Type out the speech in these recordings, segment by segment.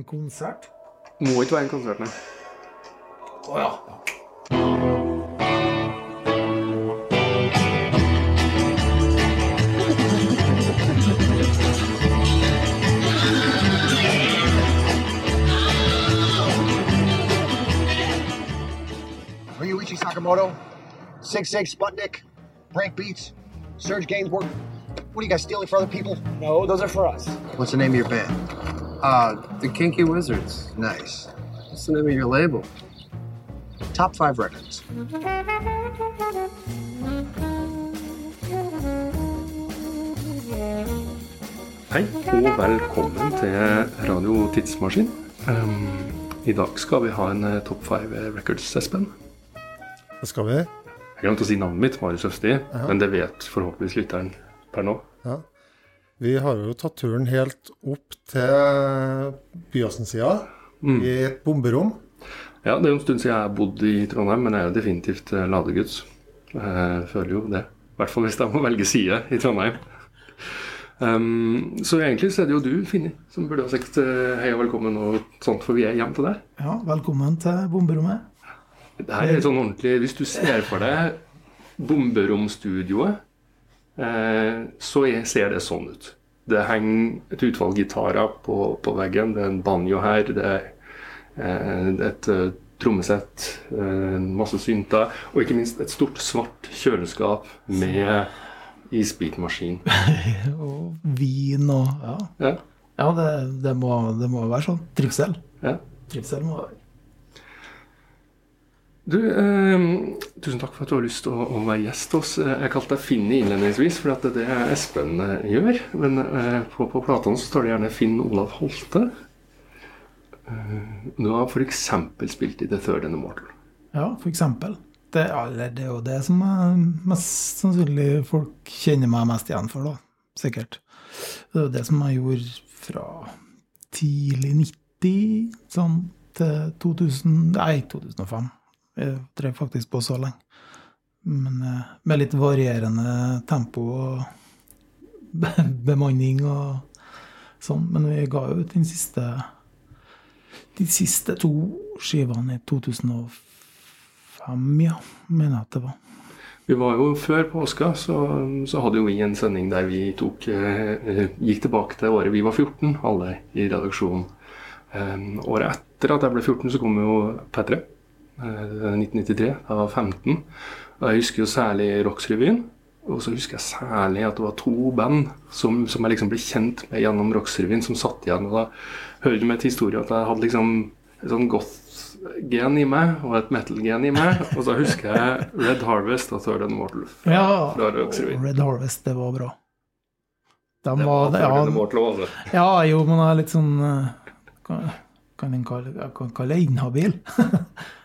En konsert? Må ikke være en konsert, nei. Å. Ryuichi Sakamoto, Six Six Sputnik, Break Beats, Serge Gainsbourg. What are you guys stealing for other people? No, those are for us. What's the name of your band? Uh, the Kinky Wizards. Nice. What's the name of your label? Top five records. Hei, og velkommen til Radio Tidsmaskin. Um, I dag skal vi ha en eh, Top 5 Records, Espen. Det skal vi. Jeg glemte å si navnet mitt, Marius Østi, men det vet forhåpentligvis lytteren per nå. Ja. Vi har jo tatt turen helt opp til Byåsen-sida, i et bomberom. Ja, det er jo en stund siden jeg har bodd i Trondheim, men jeg er jo definitivt eh, ladeguds. Jeg føler jo det. I hvert fall hvis jeg må velge side i Trondheim. Um, så egentlig så er det jo du, Finni, som burde ha sagt eh, hei og velkommen og sånt, for vi er hjem til deg. Ja, velkommen til bomberommet. Det her er sånn ordentlig Hvis du ser for deg bomberomstudioet, eh, så er, ser det sånn ut. Det henger et utvalg gitarer på, på veggen. Det er en banjo her. Det er eh, et eh, trommesett, eh, masse synter, og ikke minst et stort, svart kjøleskap med isbitmaskin. Og vin og Ja, Ja, ja det, det, må, det må være sånn. Trivsel. ja. Trivsel må være Du, eh, tusen takk for at du har lyst til å, å være gjest hos. Jeg kalte deg Finni innledningsvis, for det er det Espen eh, gjør. Men eh, på, på platene så står det gjerne Finn Olav Holte. Eh, du har f.eks. spilt i The Third and the Mortal. Ja, eksempel. Det, det er jo det som er mest sannsynlig folk kjenner meg mest igjen for, da. Sikkert. Det er jo det som jeg gjorde fra tidlig 90 sånn til 2000 Nei, 2005. Jeg drev faktisk på så lenge. Men eh, med litt varierende tempo og be- bemanning og sånn. Men vi ga jo ut den siste de siste to skivene i 2005, ja, mener jeg at det var. Vi var jo Før påska så, så hadde jo vi en sending der vi tok, eh, gikk tilbake til året vi var 14, alle i redaksjonen. Eh, året etter at jeg ble 14, så kom jo P3. Eh, 1993. Da var jeg 15. Og jeg husker jo særlig Rocksrevyen. Og så husker jeg særlig at det var to band som, som jeg liksom ble kjent med gjennom Rocksrevyen, som satt igjen. Og da hører du med til historien at jeg hadde liksom et sånn goth-gen i meg og et metal-gen i meg. Og så husker jeg Red Harvest og Third and Mortal. Ja, Fra Rocksrevyen. Red Harvest, det var bra. De Det var, var Third and ja, Mortal altså. ja, jo, men jeg er litt sånn eh, Kan, kan en kalle, kalle det inhabil.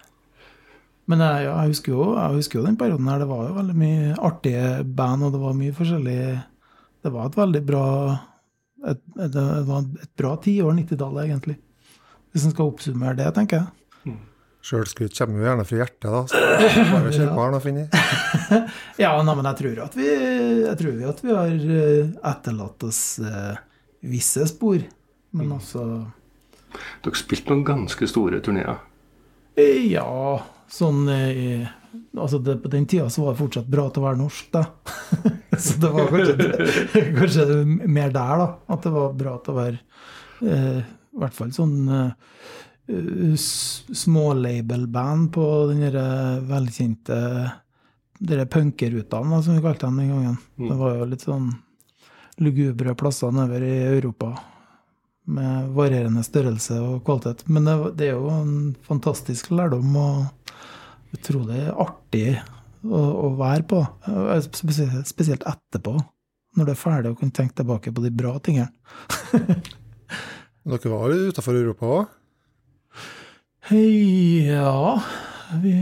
Men jeg, jeg, husker jo, jeg husker jo den perioden her. Det var jo veldig mye artige band, og det var mye forskjellig Det var et veldig bra et, et, det var et bra tiår, 90-tallet, egentlig. Hvis en skal oppsummere det, tenker jeg. Sjølskryt kommer jo gjerne fra hjertet, da. Så bare kjør på her da, Finni. Ja, nei, men jeg tror at vi, jeg tror at vi har eh, etterlatt oss eh, visse spor. Men altså Dere spilte noen ganske store turneer. eh, Ja, sånn eh, Altså, det, på den tida så var det fortsatt bra til å være norsk, da. så det var kanskje, kanskje mer der, da. At det var bra til å være eh, I hvert fall sånn eh, smålabel-band på den derre velkjente dere punkerutene, som vi kalte dem den gangen. Det var jo litt sånn lugubre plasser nedover i Europa. Med varierende størrelse og kvalitet. Men det, det er jo en fantastisk lærdom og utrolig artig å, å være på. eh, Spesielt, etterpå, når du er ferdig og kan tenke tilbake på de bra tingene. Dere var jo utafor Europa òg? Hei, ja Vi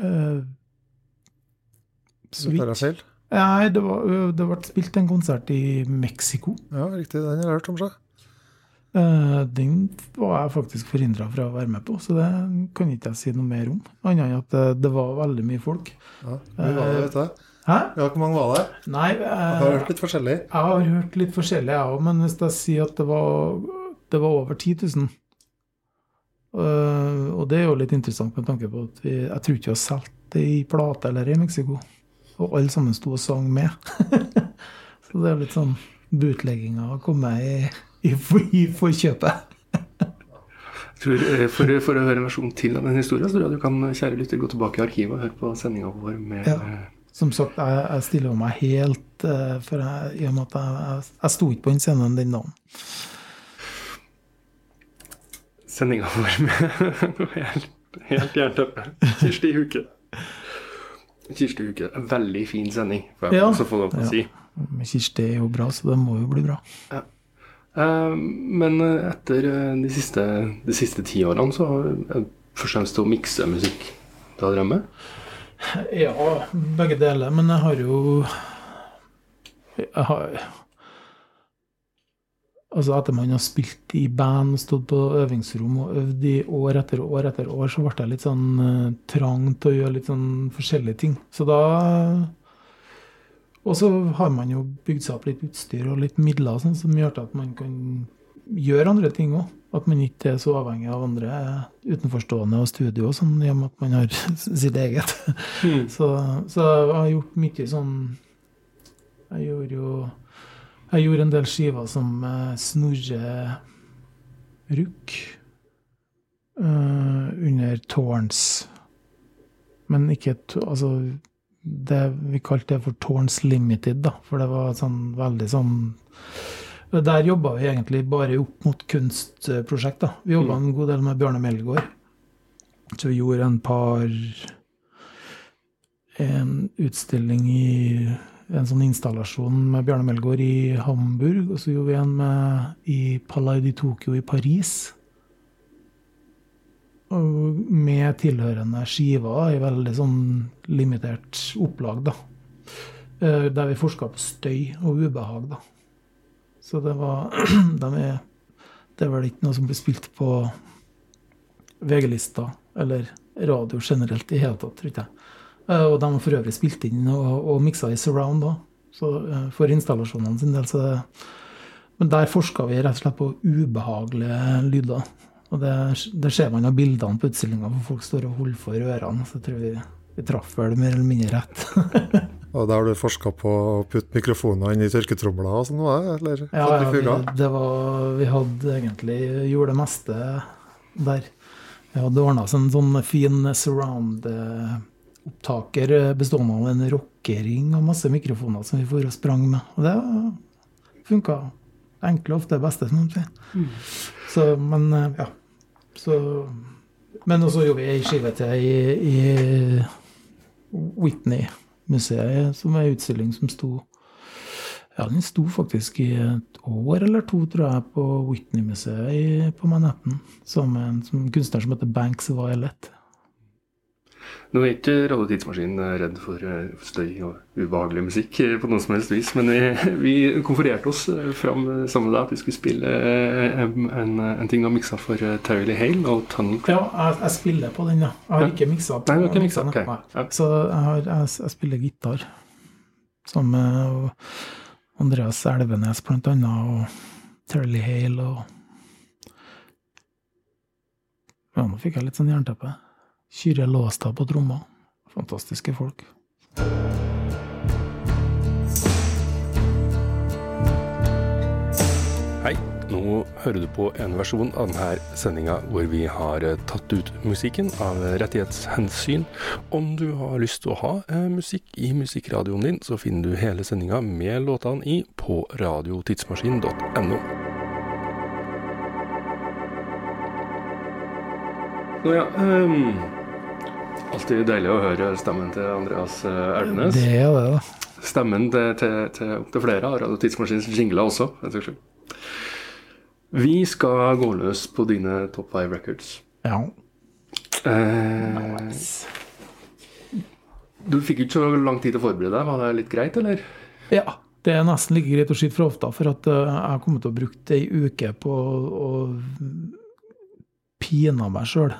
øh? Nei, det, var, det ble spilt en konsert i Mexico. Ja, riktig. Den har jeg hørt om seg. Eh, den var jeg faktisk forhindra fra å være med på, så det kan ikke jeg si noe mer om. Annet enn at det, det var veldig mye folk. Ja, vi var det, vet du. Hæ? Ja, hvor mange var det? Nei, Jeg har eh, hørt litt forskjellig. jeg har hørt litt forskjellig, jeg òg, men hvis jeg sier at det var Det var over 10 000. Uh, og det er jo litt interessant med tanke på at vi, jeg tror ikke vi har solgt det i plate eller i Mexico. Og alle sammen sto og sang med. Så det er litt sånn bootlegginga har kommet i, i, i forkjøpet. Tror, eh, for, for å høre en versjon til av den historien, så tror jeg du kan kjære lytter, gå tilbake i arkivet og høre på sendinga vår med Ja. eh, Som sagt, jeg, jeg stiller meg helt eh, For jeg, i og med at jeg, jeg, sto ikke på den scenen den dagen. sendinga vår med helt, helt jernteppe. Kirsti Huke. Kirsti Huke. En veldig fin sending, får jeg Ja. også få lov til å Ja. si. Men Kirsti er jo bra, så det må jo bli bra. Eh, Men eh, etter eh, de siste, de siste ti årene så har jeg først og fremst å mikse musikk du har drevet. Ja, begge deler. Men jeg har jo Jeg har Altså Etter man har spilt i band stått på øvingsrom og øvd i år etter år etter år, så ble jeg litt sånn eh, trang til å gjøre litt sånn forskjellige ting. Så da Og så har man jo bygd seg opp litt utstyr og litt midler sånn, som gjør at man kan gjøre andre ting òg. At man ikke er så avhengig av andre utenforstående og studio som sånn, i og med at man har sitt eget. Så, så jeg har gjort mye sånn Jeg gjorde jo Jeg gjorde en del skiver som eh, Snorre Rukk uh, under Tårns. Men ikke Altså det, Vi kalte det for Tårns Limited, da. For det var sånn veldig sånn Der jobba vi egentlig bare opp mot kunstprosjekt. da. Vi jobba en god del med Bjørne Melgaard. Så vi gjorde en par En utstilling i En sånn installasjon med Bjørne Melgaard i Hamburg. Og så gjorde vi en med, i Palais de Tokyo i Paris. Med tilhørende skiver i veldig sånn limitert opplag, da. Eh, Der vi forska på støy og ubehag, da. Så det var de er, Det er vel ikke noe som blir spilt på VG-lista eller radio generelt i hele tatt, tror jeg. Eh, Og de har for øvrig spilt inn og, og miksa i surround òg, for installasjonene sin del. Så det, men der forska vi rett og slett på ubehagelige lyder. Og det, det ser man av bildene på utstillinga, hvor folk står og holder for ørene. Så jeg tror vi, vi traff vel mer eller mindre rett. Og der har du forska på å putte mikrofoner inn i tørketromler og sånn? Eller Ja, ja vi, det var, vi hadde egentlig gjorde det meste der. Vi hadde ordna oss en sånn fin surround-opptaker bestående av en rockering og masse mikrofoner som vi for og sprang med. Og det funka. Enkle ofte det beste, som man sier. Så, men eh, ja. Så, men også gjorde vi ei skive til i, i Whitney-museet, som er en utstilling som sto ja, den sto faktisk i et år eller to, tror jeg, på Whitney-museet på Manhattan. Sammen med en som, kunstner som heter Banks Violet. Nå er ikke Radio Tidsmaskin redd for eh, støy og ubehagelig musikk eh, på noe som helst vis, men vi, vi konfererte oss eh, fram eh, sammen med deg at vi skulle spille eh, en, en, ting du har miksa for eh, Terry Hale og Tunnel Trap. Ja, jeg, jeg spiller på den, ja. Jeg har Ja. ikke miksa på Nei, den, ok. nei. Så jeg, har, jeg, jeg spiller gitar sammen med Andreas Elvenes, blant annet, og Terry Hale og Ja, nå fikk jeg litt sånn jernteppe. Kyrre Låstad på tromma. Fantastiske folk. Hei, nå hører du på en versjon av denne sendinga hvor vi har eh, tatt ut musikken av rettighetshensyn. Om du har lyst til å ha eh, musikk i musikkradioen din, så finner du hele sendinga med låtene i på radiotidsmaskin.no. Nå ja, ehm, alltid deilig å høre stemmen til Andreas eh, Elvenes. Det er det, da. Stemmen til, til, til opptil flere av Radio Tidsmaskinens jingler også. Vi skal gå løs på dine Top 5 records. Ja. Eh, du fikk ikke så lang tid til å forberede deg. Var det litt greit, eller? Ja, det er nesten like greit å skyte fra hofta, for at eh, jeg har kommet til å bruke ei uke på å pine meg sjøl.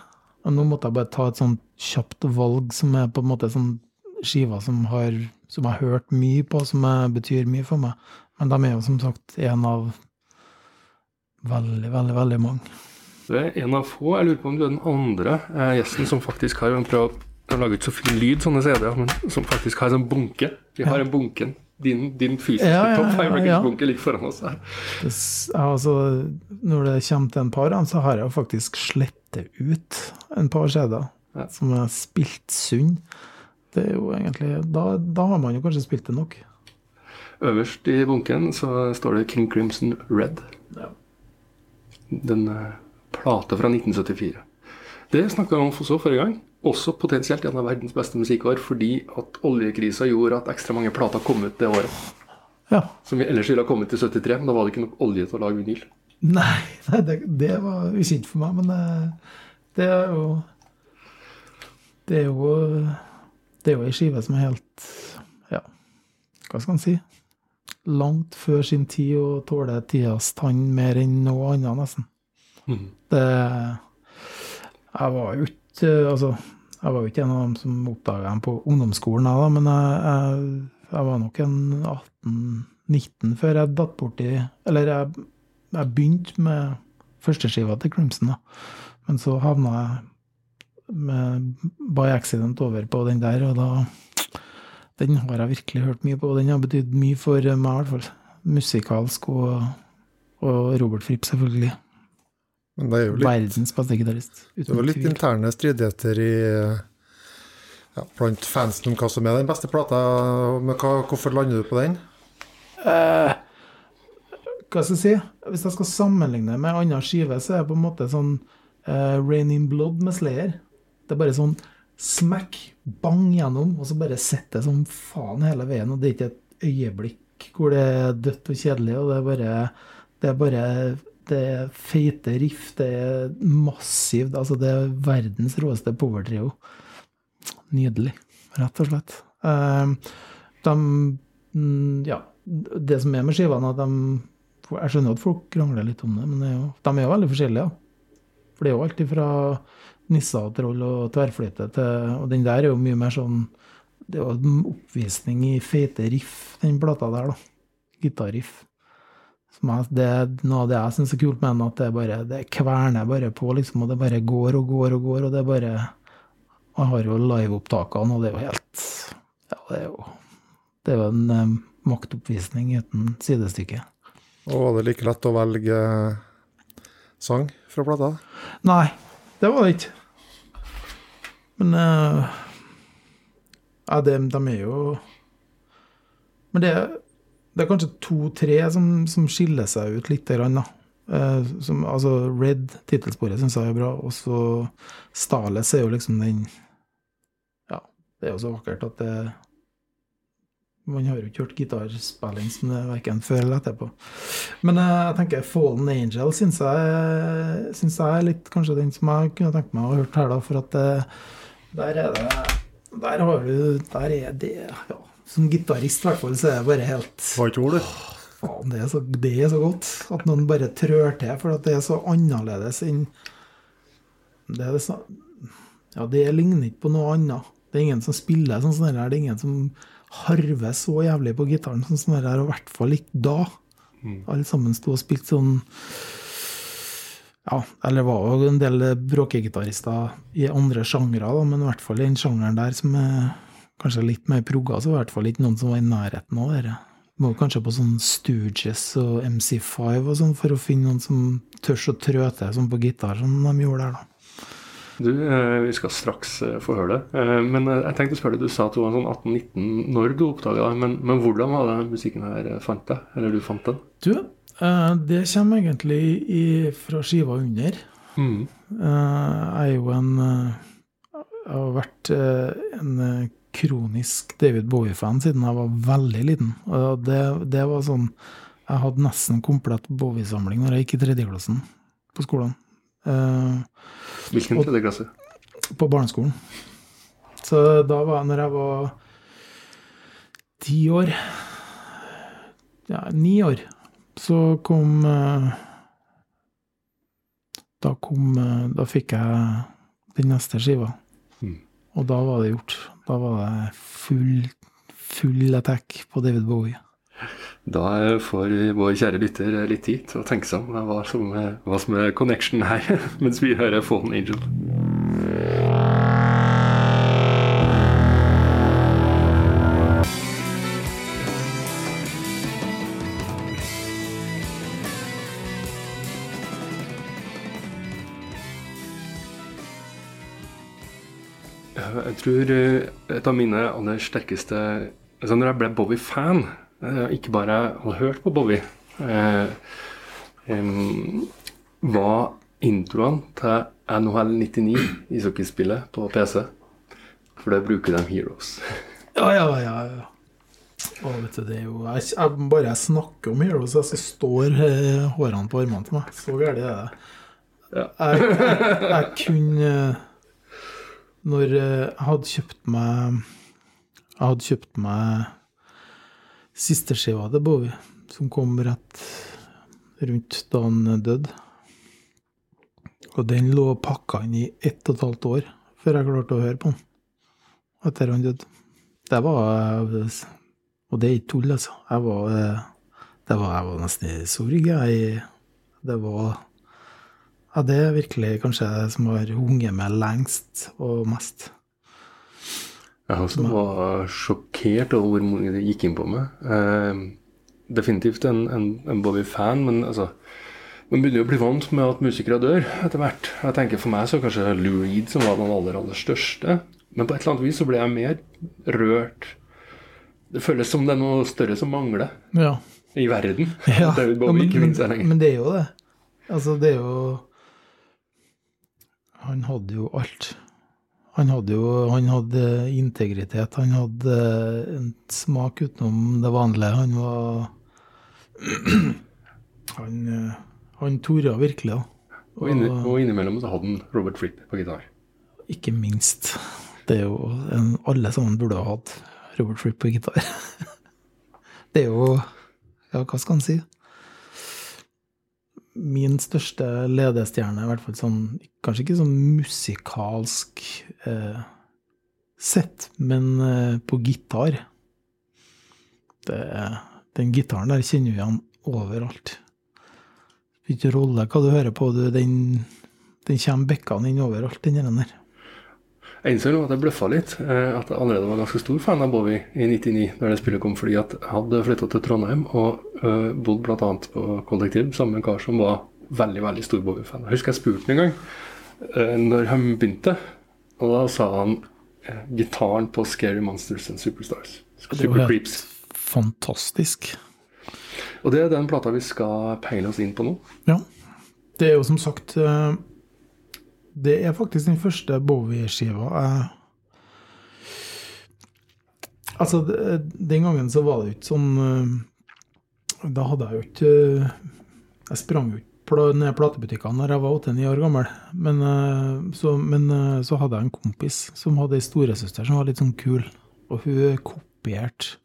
Nå måtte jeg bare ta et sånt kjapt valg som er på en måte sånn skiver som, har, som jeg har hørt mye på, som betyr mye for meg. Men de er jo som sagt en av Veldig, veldig, veldig mange. Du er en av få. Jeg lurer på om du er den andre eh, gjesten som faktisk har prøvd De lager ikke så fin lyd, sånne CD-er, men som faktisk har en bunke. Vi har en bunken. Din, din fysiske Ja, ja, topp records-bunke ligger foran oss her. Det, altså, når det kommer til en par, så har jeg faktisk slettet ut en par CD-er Ja. som er spilt sunn. Det er jo egentlig da, da har man jo kanskje spilt det nok. Øverst i bunken så står det King Crimson Red. Ja. Den plate plata fra 1974. Det snakka vi om også forrige gang. Også potensielt en av verdens beste musikkår fordi at oljekrisa gjorde at ekstra mange plater kom ut det året. Ja. Som vi ellers ville ha kommet til 73, men da var det ikke nok olje til å lage vinyl. Nei, nei det, det var usynt for meg, men det, det er jo Det er jo Det er jo ei skive som er helt Ja, hva skal en si? Langt før sin tid og tåler tidas tann mer enn noe annet, nesten. Mm. Det Jeg var jo ikke Altså, jeg var jo ikke en av dem som oppdaga dem på ungdomsskolen, da, men jeg, jeg, jeg var nok en 18-19 før jeg datt borti Eller jeg, jeg begynte med førsteskiva til Crimson, da. Men så havna jeg med by accident over på den der, og da Den har jeg virkelig hørt mye på, og den har betydd mye for meg, i hvert fall. Musikalsk og, og Robert Fripp, selvfølgelig. Men det er jo litt, Verdens beste gitarist. det var litt interne stridigheter i ja, blant fansen om hva som er den beste plata. Men hva, hvorfor lander du på den? Eh, hva skal jeg si? Hvis jeg skal sammenligne med andre skive, så er det på en måte sånn eh, Rain in Blood med Slayer. Det er bare sånn smack, bang gjennom, og så bare sitter det som faen hele veien. Og det er ikke et øyeblikk hvor det er dødt og kjedelig, og det er bare Det er bare det er feite riff, det er massivt. Altså, det er verdens råeste powertrio. Nydelig, rett og slett. Eh, de mm, Ja, det som er med skivene, at de Jeg skjønner at folk krangler litt om det, men det er jo, de er jo veldig forskjellige. For det er jo alltid fra nisser og troll og tverrflyte til Og den der er jo mye mer sånn Det er jo en oppvisning i feite riff, den plata der, da. Gitarriff. Jeg, det er noe av det jeg syns er kult med den, at det er bare Det kverner bare på, liksom, og det bare går og går og går, og det er bare Jeg har jo liveopptakene, og det er jo helt Ja, det er jo Det er jo en eh, maktoppvisning uten sidestykke. Og var det like lett å velge sang fra plata? Nei, det var det ikke. Men eh, Ja, de, de er jo Men det, det er kanskje to-tre som, som skiller seg ut litt. Grann, da. Eh, som, altså Red, tittelsporet, syns jeg er bra. Og så Stales er jo liksom den Ja, det er jo så vakkert at det Man har jo ikke hørt gitarspilling som det er verken før eller etterpå. Men eh, jeg tenker Fallen Angel syns jeg, synes jeg er litt kanskje den som jeg kunne tenkt meg å ha hørt her, da, for at det, der er det Der har du Der er det ja, Som gitarist, i hvert fall, så er det bare helt Hva tror du? Faen, det er, så, det er så godt at noen bare trør til, for at det er så annerledes enn Det er det Ja, det ligner ikke på noe annet. Det er ingen som spiller sånn som det her. Det er ingen som harver så jævlig på gitaren sånn som det her, og i hvert fall ikke da. Alle sammen sto og spilte sånn Ja, eller var jo en del bråkegitarister i andre sjangre, men i hvert fall i den sjangeren der som er kanskje litt mer progga, så var det i hvert fall ikke noen som var i nærheten av det. Må kanskje på sånn Stooges og MC5 og sånn for å finne noen som tør å trø til sånn på gitar, som de gjorde der, da. Du, eh, vi skal straks eh, få høre det. Eh, men jeg tenkte å spørre deg, du sa at du var sånn 18-19 når du oppdaga det. Men, men hvordan var det musikken her fant deg? Eller du fant den? Du, det kommer egentlig i, fra skiva under. Mm. Jeg er jo en Jeg har vært en kronisk David Bowie-fan siden jeg var veldig liten. Og det, det var sånn Jeg hadde nesten komplett Bowie-samling når jeg gikk i tredjeklassen på skolen. Uh, Hvilken tredjeklasse? tredje klasse? på barneskolen. Så da var jeg, når jeg var ti år Ja, ni år, så kom uh, Da kom uh, Da fikk jeg den neste skiva. Og da var det gjort. Da var det full, full attack på David Bowie. Da får vår kjære lytter litt tid til å tenke seg om hva som, hva som er connection her, mens vi hører Fallen Angel. Tror eh, et av mine aller sterkeste altså Når jeg ble Bowie-fan, eh, ikke bare hadde hørt på Bowie, eh, var introen til NHL 99, ishockeyspillet på PC. For det bruker de Heroes. Ja, ja, ja. ja. Å, vet du, det er jo jeg, jeg, Bare jeg snakker om Heroes, så står eh, hårene på armene til meg. Så gærent er det. Ja. Jeg, jeg, jeg kunne Når eh, jeg hadde kjøpt meg Jeg hadde kjøpt meg siste skiva til Bowie, som kom rett rundt da han døde. Og den lå pakka inn i ett og et halvt år før jeg klarte å høre på den. Etter han døde. Det var Og det er ikke tull, altså. Jeg var, eh, det var, jeg var nesten i sorg. Jeg, det var Ja, det er virkelig kanskje det som har hunget meg lengst og mest. Jeg også var sjokkert over hvor mange det gikk inn på meg. Eh, definitivt en, en, en Bobby-fan, men altså Man begynner jo å bli vant med at musikere dør etter hvert. Jeg tenker For meg så kanskje Lou Reed som var den aller, aller største. Men på et eller annet vis så ble jeg mer rørt. Det føles som det er noe større som mangler Ja. i verden. ja. David ja, men, ikke minst men, men det er jo det. Altså, det er jo Han hadde jo alt. Han hadde jo han hadde integritet. Han hadde en smak utenom det vanlige. Han var Han, eh, han torde virkelig, da. Og, inni, og innimellom så hadde han Robert Fripp på gitar. Ikke minst. Det er jo en, Alle sammen burde ha hatt Robert Fripp på gitar. Det er jo Ja, hva skal en si? Min største ledestjerne, i hvert fall sånn Kanskje ikke sånn musikalsk eh, sett, men eh, på gitar. Det, den gitaren der kjenner vi igjen overalt. Spiller ikke rolle hva du hører på, du, den, den kommer bekkene inn overalt, den der. Jeg innså at jeg bløffa litt. eh, At jeg allerede var ganske stor fan av Bowie i 99, når det spillet kom, fordi at jeg hadde flytta til Trondheim og uh, bodd bl.a. på kollektiv sammen med en kar som var veldig veldig stor Bowie-fan. Jeg husker jeg spurte ham en gang uh, når han begynte, og da sa han uh, gitaren på Scary Monsters and Superstars. Det var Super helt Creeps. Fantastisk. Og det er den plata vi skal peile oss inn på nå. Ja. Det er jo som sagt eh, Det er faktisk den første Bowie-skiva jeg Altså, den gangen så var det jo ikke sånn eh, Da hadde jeg jo ikke eh, Jeg sprang jo ikke ned platebutikkene når jeg var 8-9 år gammel. Men, eh, så, men så hadde jeg en kompis som hadde ei storesøster som var litt sånn kul. Og hun kopierte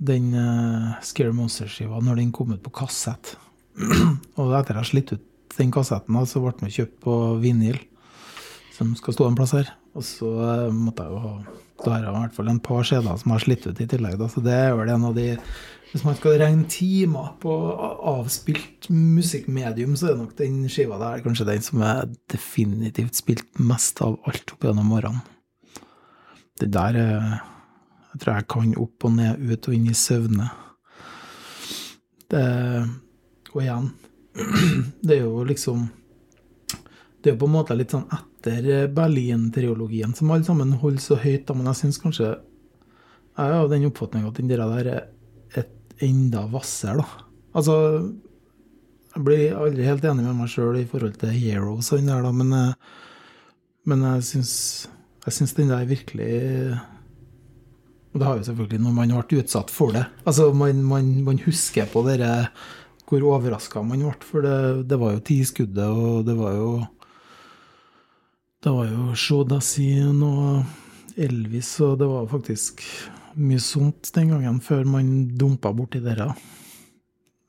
den uh, Scary Monster-skiva når den kom ut på kassett. Og etter jeg slitt ut den kassetten, så ble den kjøpt på vinyl, som skal stå en plass her. Og så eh, måtte jeg jo Da har jeg i hvert fall en par CD-er som har slitt ut i tillegg. Da. Så det er vel en av de Hvis man skal regne timer på avspilt musikkmedium, så er nok den skiva der kanskje den som er definitivt spilt mest av alt opp gjennom årene. Det der eh, jeg tror jeg kan opp og ned, ut og inn i søvne. Det, og igjen, det er jo liksom Det er jo på en måte litt sånn etter Berlin-triologien, som alle sammen holder så høyt, da, men jeg syns kanskje Jeg er av den oppfatning at den der er et enda hvassere, da. Altså Jeg blir aldri helt enig med meg sjøl i forhold til Heroes og den der, da, men, eh, men jeg syns jeg syns den der virkelig og det har jo selvfølgelig når man ble utsatt for det. Altså, man, man, man husker på dere hvor overraska man ble, for det, det var jo ti skuddet, og det var jo Det var jo Shodasin og Elvis, og det var faktisk mye sånt den gangen, før man dumpa borti dere.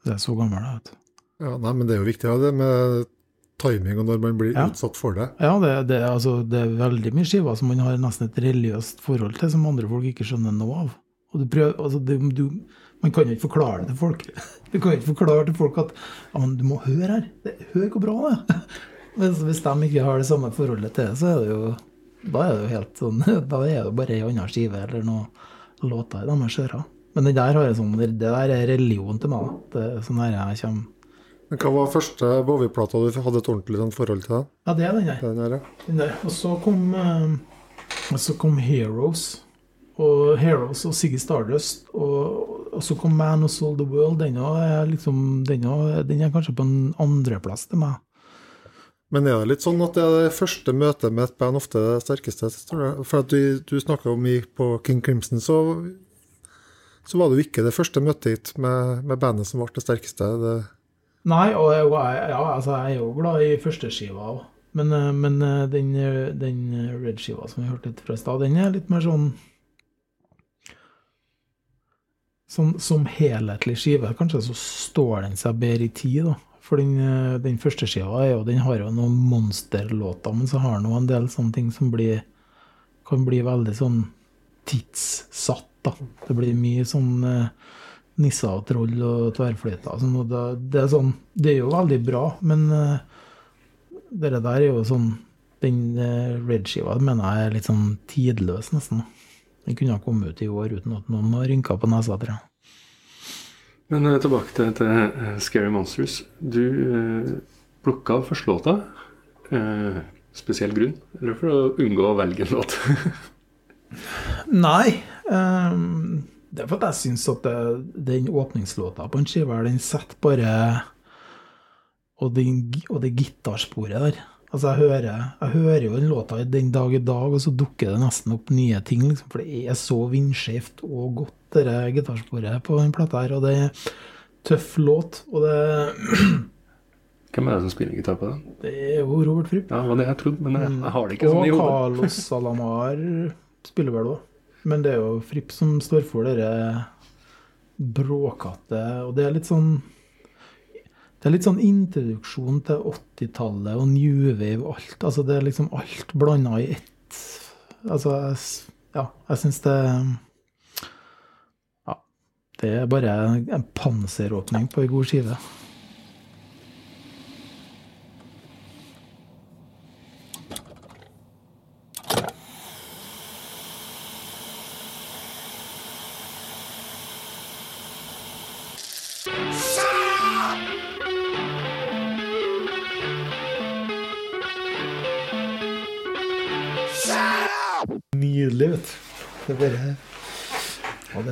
Det er så gammel, jeg, vet du. Ja, nei, men det er jo viktig ja, det med timing og når man blir Ja. utsatt for det. Ja, det, det, altså, det er veldig mye skiver som man har nesten et religiøst forhold til, som andre folk ikke skjønner noe av. Og du prøver, altså, du, du Man kan jo ikke forklare det til folk. Du kan jo ikke forklare til folk at ja, men du må høre her. Det, hør hvor bra det er. Hvis, hvis de ikke har det samme forholdet til det, så er det jo da er det jo helt sånn Da er det bare ei anna skive eller noen låter i deres ører. Men det der har jeg sånn, det der er religion til meg. Det er sånn her jeg kommer Men hva var første Bowie-plata du hadde et ordentlig sånn forhold til? da? Ja, det er den der. Den der, ja. Den der. Og så kom, eh, så kom Heroes. Og Heroes og Siggy Stardust. Og, og så kom Man Who Sold the World. Den er, liksom, den, den er kanskje på en andreplass til meg. Men er det litt sånn at det er det første møtet med et band ofte det sterkeste? For at du, du snakka om på King Crimson, så, så var det jo ikke det første møtet ditt med, med bandet som ble det sterkeste. Det, Nei, og jeg, ja, altså, jeg er jo glad i førsteskiva òg. Men, eh, men eh, den, den Red-skiva som vi hørte litt fra i stad, den er litt mer sånn som, som helhetlig skive. Kanskje så står den seg bedre i tid, da. For den, eh, den første skiva er jo, den har jo noen monsterlåter, men så har den jo en del sånne ting som blir kan bli veldig sånn tidssatt, da. Det blir mye sånn eh, nisser og troll og tverrflyter. Sånn, det, det, er sånn, det er jo veldig bra, men uh, det der er jo sånn Den uh, Red-skiva mener jeg er litt sånn tidløs, nesten. Den kunne ha kommet ut i år uten at noen har rynka på nesa, tror jeg. Men eh, tilbake til, til eh, Scary Monsters. Du uh, plukka første låta. Eh, spesiell grunn? Eller for å unngå å velge en låt? Nei. Um, det er for at jeg syns at det, den åpningslåta på en skive den setter bare Og, det, og det gitarsporet der. Altså, jeg hører, jeg hører jo den låta den dag i dag, og så dukker det nesten opp nye ting. Liksom, for det er så vindskjevt og godt, det gitarsporet på den plata her. Og det er tøff låt. Og det, Hvem er det som spiller gitar på den? det er jo Robert Fripp. Ja, det var det jeg trodde, men jeg, jeg har det ikke sånn i Og. Carlos Salamar spiller vel òg. Men det er jo Fripp som står for dere bråkete Og det er litt sånn Det er litt sånn introduksjon til 80-tallet og New Wave og alt. Altså det er liksom alt blanda i ett. Altså, jeg, ja, jeg syns det Ja. Det er bare en panseråpning på ei god skive.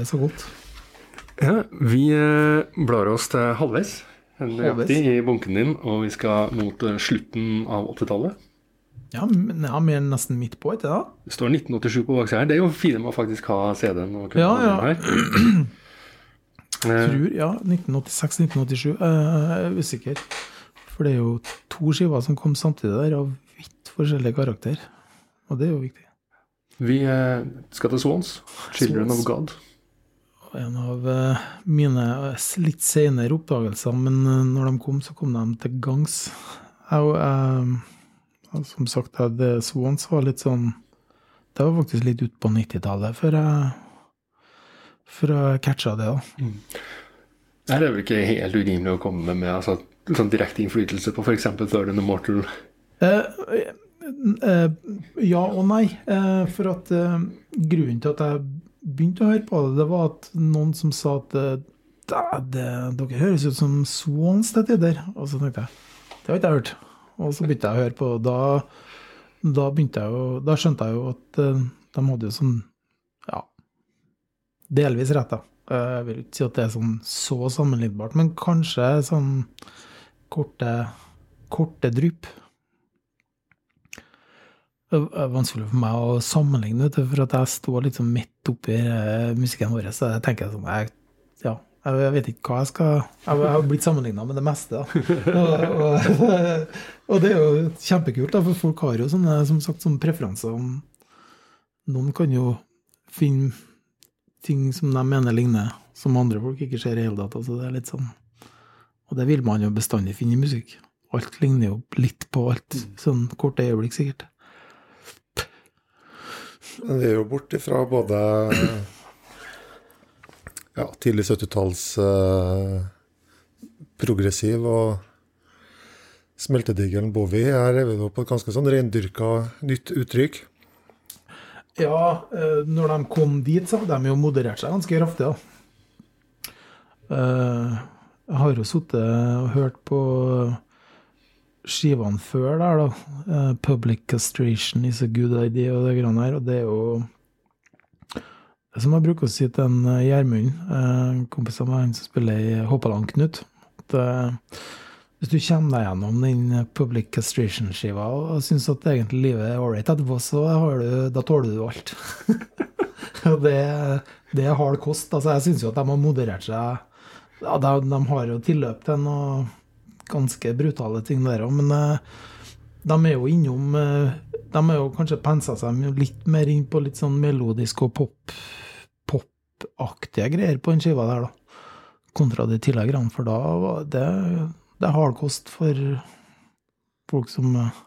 Så godt. Ja, vi eh, blar oss til halvveis. Nøyaktig i bunken din, og vi skal mot eh, slutten av 80-tallet. Ja, men ja, vi er nesten midt på, etter det? Det står 1987 på baksida her. Det er jo fint med å faktisk ha CD-en. og kunne Ja, ha den her. Eh, Tror, ja, 1986-1987. Jeg er usikker. For det er jo to skiver som kom samtidig der, av vidt forskjellig karakter. Og det er jo viktig. Vi skal til Swans. 'Children Swans. of God'. En av eh, mine eh, litt senere oppdagelser, men eh, når de kom, så kom de til gangs. Jeg, jeg, som sagt, The det Swans var litt sånn Det var faktisk litt ut på 90-tallet før jeg, før jeg catcha det. da. Det her er vel ikke helt urimelig å komme med altså, sånn direkte innflytelse på f.eks. Third and Immortal. Eh, eh, ja og nei. Eh, for at eh, grunnen til at jeg begynte å høre på det, det var at noen som sa at eh, «Da, det, dere høres ut som Swans til tider. Og så tenkte jeg det har ikke jeg hørt. Og så begynte jeg å høre på, da, da jeg jo Da skjønte jeg jo at eh, de hadde jo sånn Ja, delvis rett, da. Jeg vil ikke si at det er sånn så sammenlignbart, men kanskje sånn korte, korte drypp. Det er vanskelig for meg å sammenligne, for at jeg står liksom midt oppi eh, musikken vår. Så jeg tenker sånn jeg, Ja, jeg, vet ikke hva jeg skal Jeg, har blitt sammenligna med det meste. Og, og, og det er jo kjempekult, da, for folk har jo sånne, som sagt, sånne preferanser. Noen kan jo finne ting som de mener ligner, som andre folk ikke ser i hele tatt. Altså, det er litt sånn Og det vil man jo bestandig finne i musikk. Alt ligner jo litt på alt. Sånn korte øyeblikk, sikkert. Men vi er jo bort ifra både ja, tidlig 70-talls eh, progressiv og smeltedigelen Bowie. Her er vi nå på et ganske sånn reindyrka nytt uttrykk. Ja, eh, når de kom dit, så hadde de jo moderert seg ganske kraftig. da. Eh, Jeg har jo sittet og hørt på skivene før der, da. Uh, 'Public castration is a good idea' og det greiene her. Og det er jo som jeg bruker å si til en eh, Gjermund, uh, kompis av meg som spiller i Hoppaland Knut at uh, hvis du kommer deg gjennom den Public Castration-skiva og syns at egentlig livet er ålreit etterpå, så har du, da tåler du alt. Og det, det er hard kost. Altså, jeg syns jo at de har moderert seg ja, de, de har jo tilløp til noe ganske brutale ting der òg, men eh, de er jo innom eh, De har jo kanskje pensa seg litt mer inn på litt sånn melodisk og pop popaktige greier på den skiva der, da. Kontra de tidligere for da var det det er hardkost for folk som eh,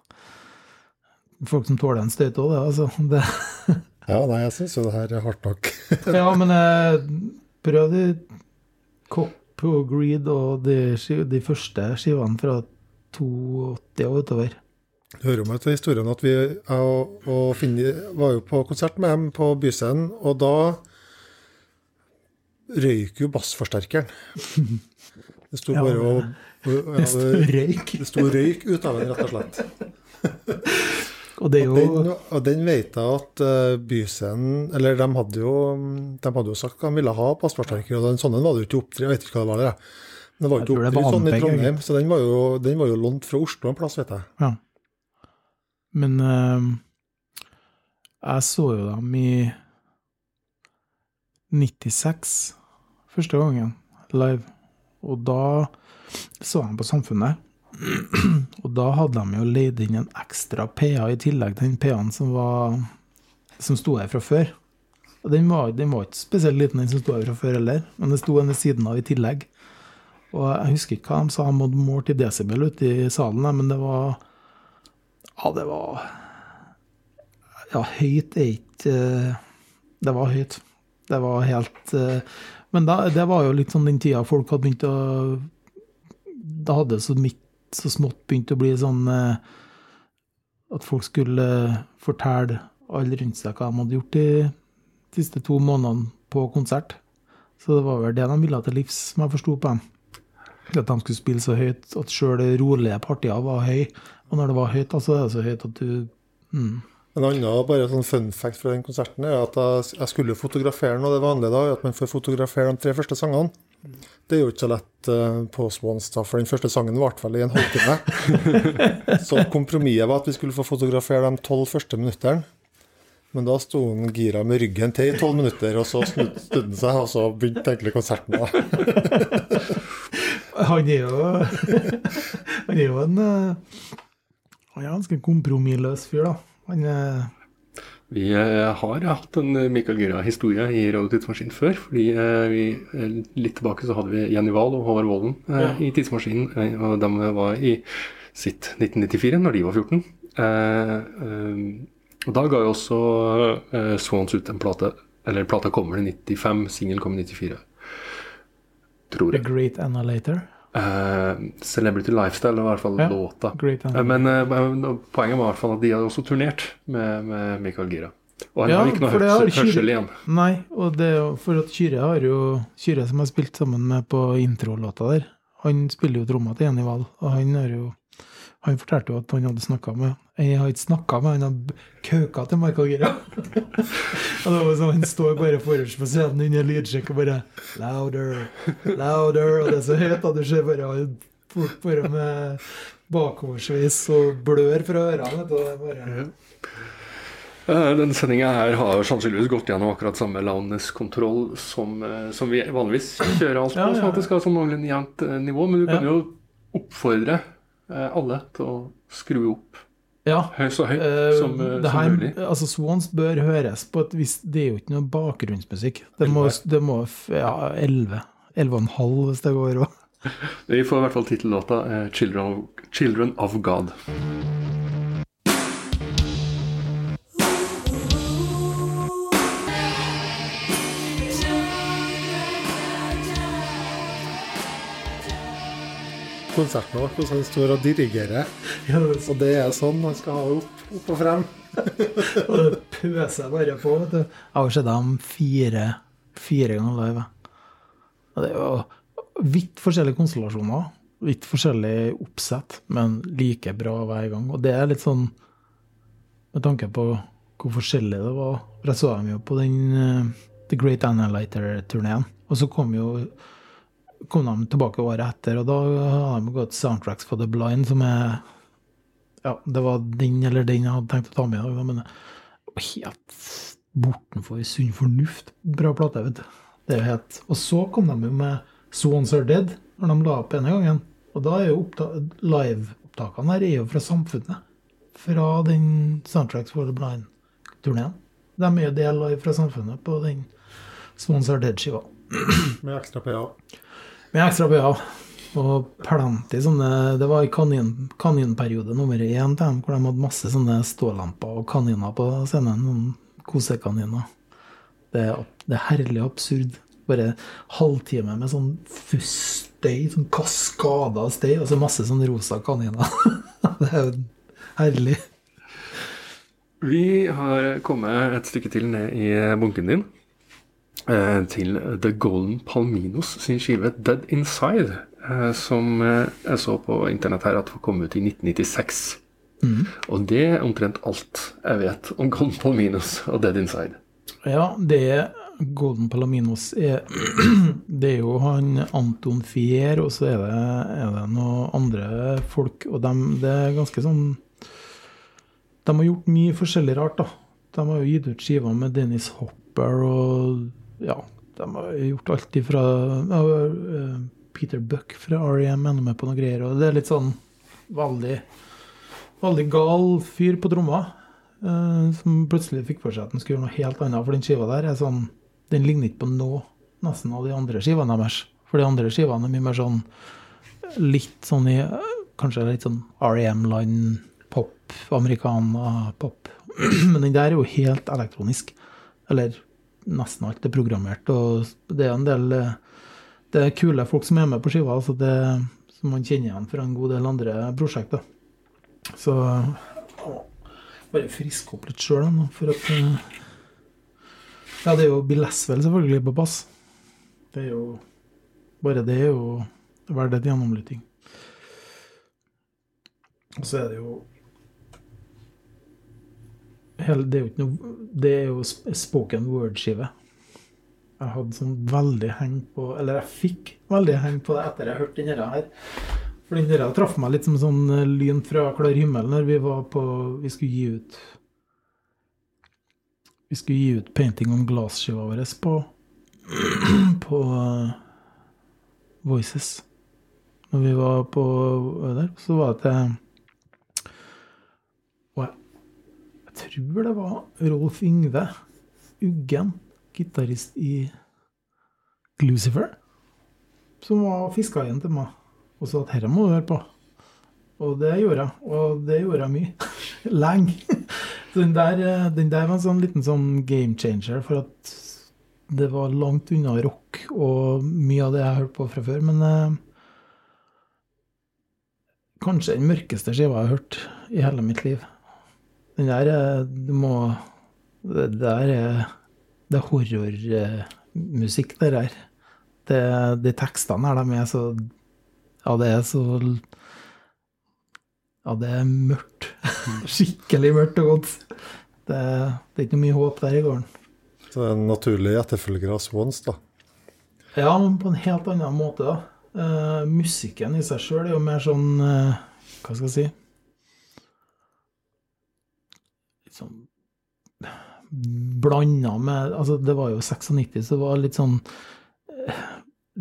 Folk som tåler en støyt òg, det. Altså. Det, Ja, nei, jeg syns jo det her er hardt nok. ja, men eh, prøv de Cop og Greed og de, de første skivene fra 82 og utover. Det hører jo med til historien at vi og, og Finni var jo på konsert med dem på Byscenen, og da røyk jo bassforsterkeren. Det sto bare og ja, Det det, røyk. det sto røyk ut av den, rett og slett. Og det Og den, og den vet jeg at uh, Byscenen Eller de hadde jo de hadde jo sagt at de ville ha bassforsterker, og den sånne var det jo ikke opptre, jeg vet ikke hva det var. der. Men det var jo ikke det sånn i Trondheim, så den var, jo, den var jo lånt fra Oslo en plass, vet jeg. Ja. Men uh, jeg så jo dem i 96 første gangen live. Og da så jeg på Samfunnet. Og da hadde de jo leid inn en ekstra PA i tillegg til den PA-en som, var, som sto her fra før. Og den var, den var ikke spesielt liten, den som sto her fra før heller, men det sto en ved siden av i tillegg. Og jeg husker ikke hva de sa de hadde målt til desibel ute i salen, men det var Ja, det var Ja, høyt er ikke eh, Det var høyt. Det var helt eh, Men da, det var jo litt sånn den tida folk hadde begynt å Da hadde så, midt, så smått begynte å bli sånn eh, at folk skulle fortelle alle rundt seg hva de hadde gjort de siste to månedene på konsert. Så det var vel det de ville til livs, som jeg forsto på dem. At de skulle spille så høyt at sjøl rolige partier var høy. Og når det var høyt, altså, så er så høyt at du mm. En annen bare sånn fun fact fra den konserten er at jeg, skulle fotografere noe. Det vanlige da at man får fotografere de tre første sangene. Det er jo ikke så lett uh, på Swans, da, for den første sangen varte vel i en halvtime. så kompromisset var at vi skulle få fotografere de tolv første minuttene. Men da sto han gira med ryggen til i tolv minutter, og så snudde han seg, og så begynte egentlig konserten. da. Han er jo Han er jo en eh, Han er ganske kompromissløs fyr, da. Han er Vi eh, har hatt en eh, Mikael Gura-historie i Radio Tidsmaskin før. fordi eh, vi, Litt tilbake så hadde vi Jenny Wahl og Håvard Volden ja. i Tidsmaskinen. og de var i sitt 1994, når de var 14. Eh, eh, og da ga jo også Swans ut en plate. Eller plata kommer i 95, singel kom i 94. Tror The jeg. Great Annihilator. Eh, Celebrity Lifestyle i hvert fall Ja, låta. Eh, Men uh, poenget var i hvert fall at de hadde også turnert med, med Mikael Gira. Og han Ja, har ikke noe hørsel, hørsel igjen. Nei, og det er jo for at Kyrre har jo Kyrre som har spilt sammen med på introlåta der, han spiller jo tromma til Jenny Wahl, og han har jo han fortalte jo at han hadde snakka med Jeg har ikke snakka med han, han har kauka til Michael Gira. og det var sånn, Han står bare forrest på scenen under lydsjekk og bare Louder, louder. Og det er så høyt, og du ser bare folk bare med bakoversveis og blør fra ørene. vet du, det bare... Eh, Denne sendinga her har sannsynligvis gått gjennom akkurat samme loudness-kontroll som, eh, som vi vanligvis kjører alt på, Ja, ja, sånn at det skal ha sånn noenlunde jevnt eh, nivå. Men du kan Ja. jo oppfordre alle til å skru opp Ja, høy, så høyt Eh, som, eh, det som her, mulig. altså Swans bør høres på et visst Det er jo ikke noe bakgrunnsmusikk. Det må, det må ja, 11. 11,5 hvis det går òg. Vi får i hvert fall tittellåta eh, 'Children of, Children of God'. Konserten vår hvordan han står og dirigerer. Og det er sånn han skal ha opp, opp og frem. Og det pøser bare på. vet du. Jeg har sett dem fire, fire ganger live. Og det er jo vidt forskjellige konstellasjoner. Vidt forskjellig oppsett, men like bra hver gang. Og det er litt sånn med tanke på hvor forskjellig det var. For jeg så dem jo på den uh, The Great Analyter-turneen. Og så kom jo kom de tilbake året etter, og da har de gått soundtracks for The Blind, som er Ja, det var den eller den jeg hadde tenkt å ta med i dag, men helt bortenfor sunn fornuft. Bra plate, vet du. Det er jo helt Og så kom de jo med Swans Are Dead, når de la opp ene gangen. Og da er jo liveopptakene her er jo fra samfunnet. Fra den Soundtracks for the Blind-turneen. De er jo del fra samfunnet på den Swans Are Dead-skiva. Med ekstra PA. Med ekstra bøyer. Og plenty sånne Det var i kanin, kaninperiode nummer én til dem, hvor de hadde masse sånne stålamper og kaniner på scenen. Noen kosekaniner. Det det er herlig absurd. Bare halvtime med sånn fussstøy, sånn kaskader av støy, og så masse sånn rosa kaniner. det er jo herlig. Vi har kommet et stykke til ned i bunken din. Eh, Til The Golden Palminos sin skive 'Dead Inside', eh, som eh, jeg så på internett her at kom ut i 1996. Og det er omtrent alt jeg vet om Golden Palminos og 'Dead Inside'. Ja, det Golden Palaminos er Det er jo han Anton Fier, og så er det, er det noen andre folk, og de, det er ganske sånn De har gjort mye forskjellig rart, da. De har jo gitt ut skiver med Dennis Hopper og Ja, de har gjort alt ifra eh, Peter Buck fra R.E.M. ender med på noe greier, og det er litt sånn veldig Veldig gal fyr på tromma. Uh, som plutselig fikk for seg at han skulle gjøre noe helt annet. For den skiva der er sånn Den ligner ikke på noe nesten av de andre skivene deres. For de andre skivene er mye mer sånn litt sånn i Kanskje litt sånn R.E.M.-land, pop, americana-pop. Men den der er jo helt elektronisk. Eller nesten alt er programmert. Og det er en del eh, Det er kule folk som er med på skiva, altså det, som man kjenner igjen fra en god del andre prosjekter. Så å, bare friske opp litt sjøl, for at eh, Ja, det er jo Bill Leswell selvfølgelig på bass. Det er jo Bare det er jo verdt et gjennomlytting. Og så er det jo Det er jo ikke noe Det er jo spoken word-skive. Jeg hadde sånn veldig heng på Eller jeg fikk veldig heng på det etter jeg hørte denne her. For den der traff meg litt som sånn eh, lyn fra klar himmel når vi var på Vi skulle gi ut Vi skulle gi ut 'Painting on Glass'-skiva vår på På eh, Voices. Når vi var på der, så var det til Og jeg, jeg tror det var Rolf Yngve Uggen, gitarist i Lucifer, som var fiska inn til meg og sa at dette må du høre på. Og det gjorde jeg. Og det gjorde jeg mye. Lenge. Den der, eh, den der var en sånn liten sånn game changer, for at det var langt unna rock og mye av det jeg hørte på fra før. Men eh, kanskje den mørkeste skiva jeg har hørt i hele mitt liv. Den der eh, Du må Det der er Det er horrormusikk, det der. Det, de tekstene her, de er så Ja, det er så Ja, det er mørkt. Skikkelig mørkt og godt. Det, det er ikke mye håp der i gården. Så det er en naturlig etterfølger av Swans, da. Ja, men på en helt annen måte, da. Uh, musikken i seg sjøl er jo mer sånn uh, Hva skal jeg si Sånn blanda med Altså, det var jo 96, så det var litt sånn eh,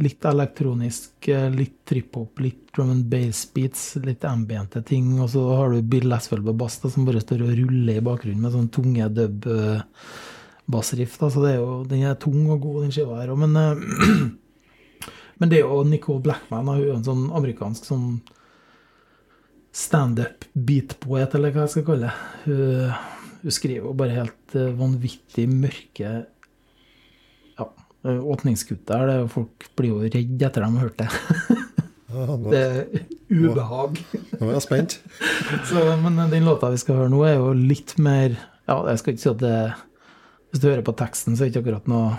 Litt elektronisk, eh, litt trip-hop, litt drum and bass beats, litt ambiente ting. Og så har du Bill Leswell på bass, da, som bare står og ruller i bakgrunnen med sånn tunge dub eh, bassriff. Da. Så det er jo, den er tung og god, den skiva her òg. Men, men det er jo Nicole Blackman, hun er en sånn amerikansk sånn standup beatpoet, eller hva jeg skal kalle det. Hun, hun skriver jo bare helt eh, vanvittig mørke ja, åpningskutt der. Er folk blir jo redde etter de har hørt det. Ja, nå- Det er ubehag. Nå er jeg spent. Så, men den låta vi skal høre nå, er jo litt mer Ja, jeg skal ikke si at det Hvis du hører på teksten, så er det ikke akkurat noe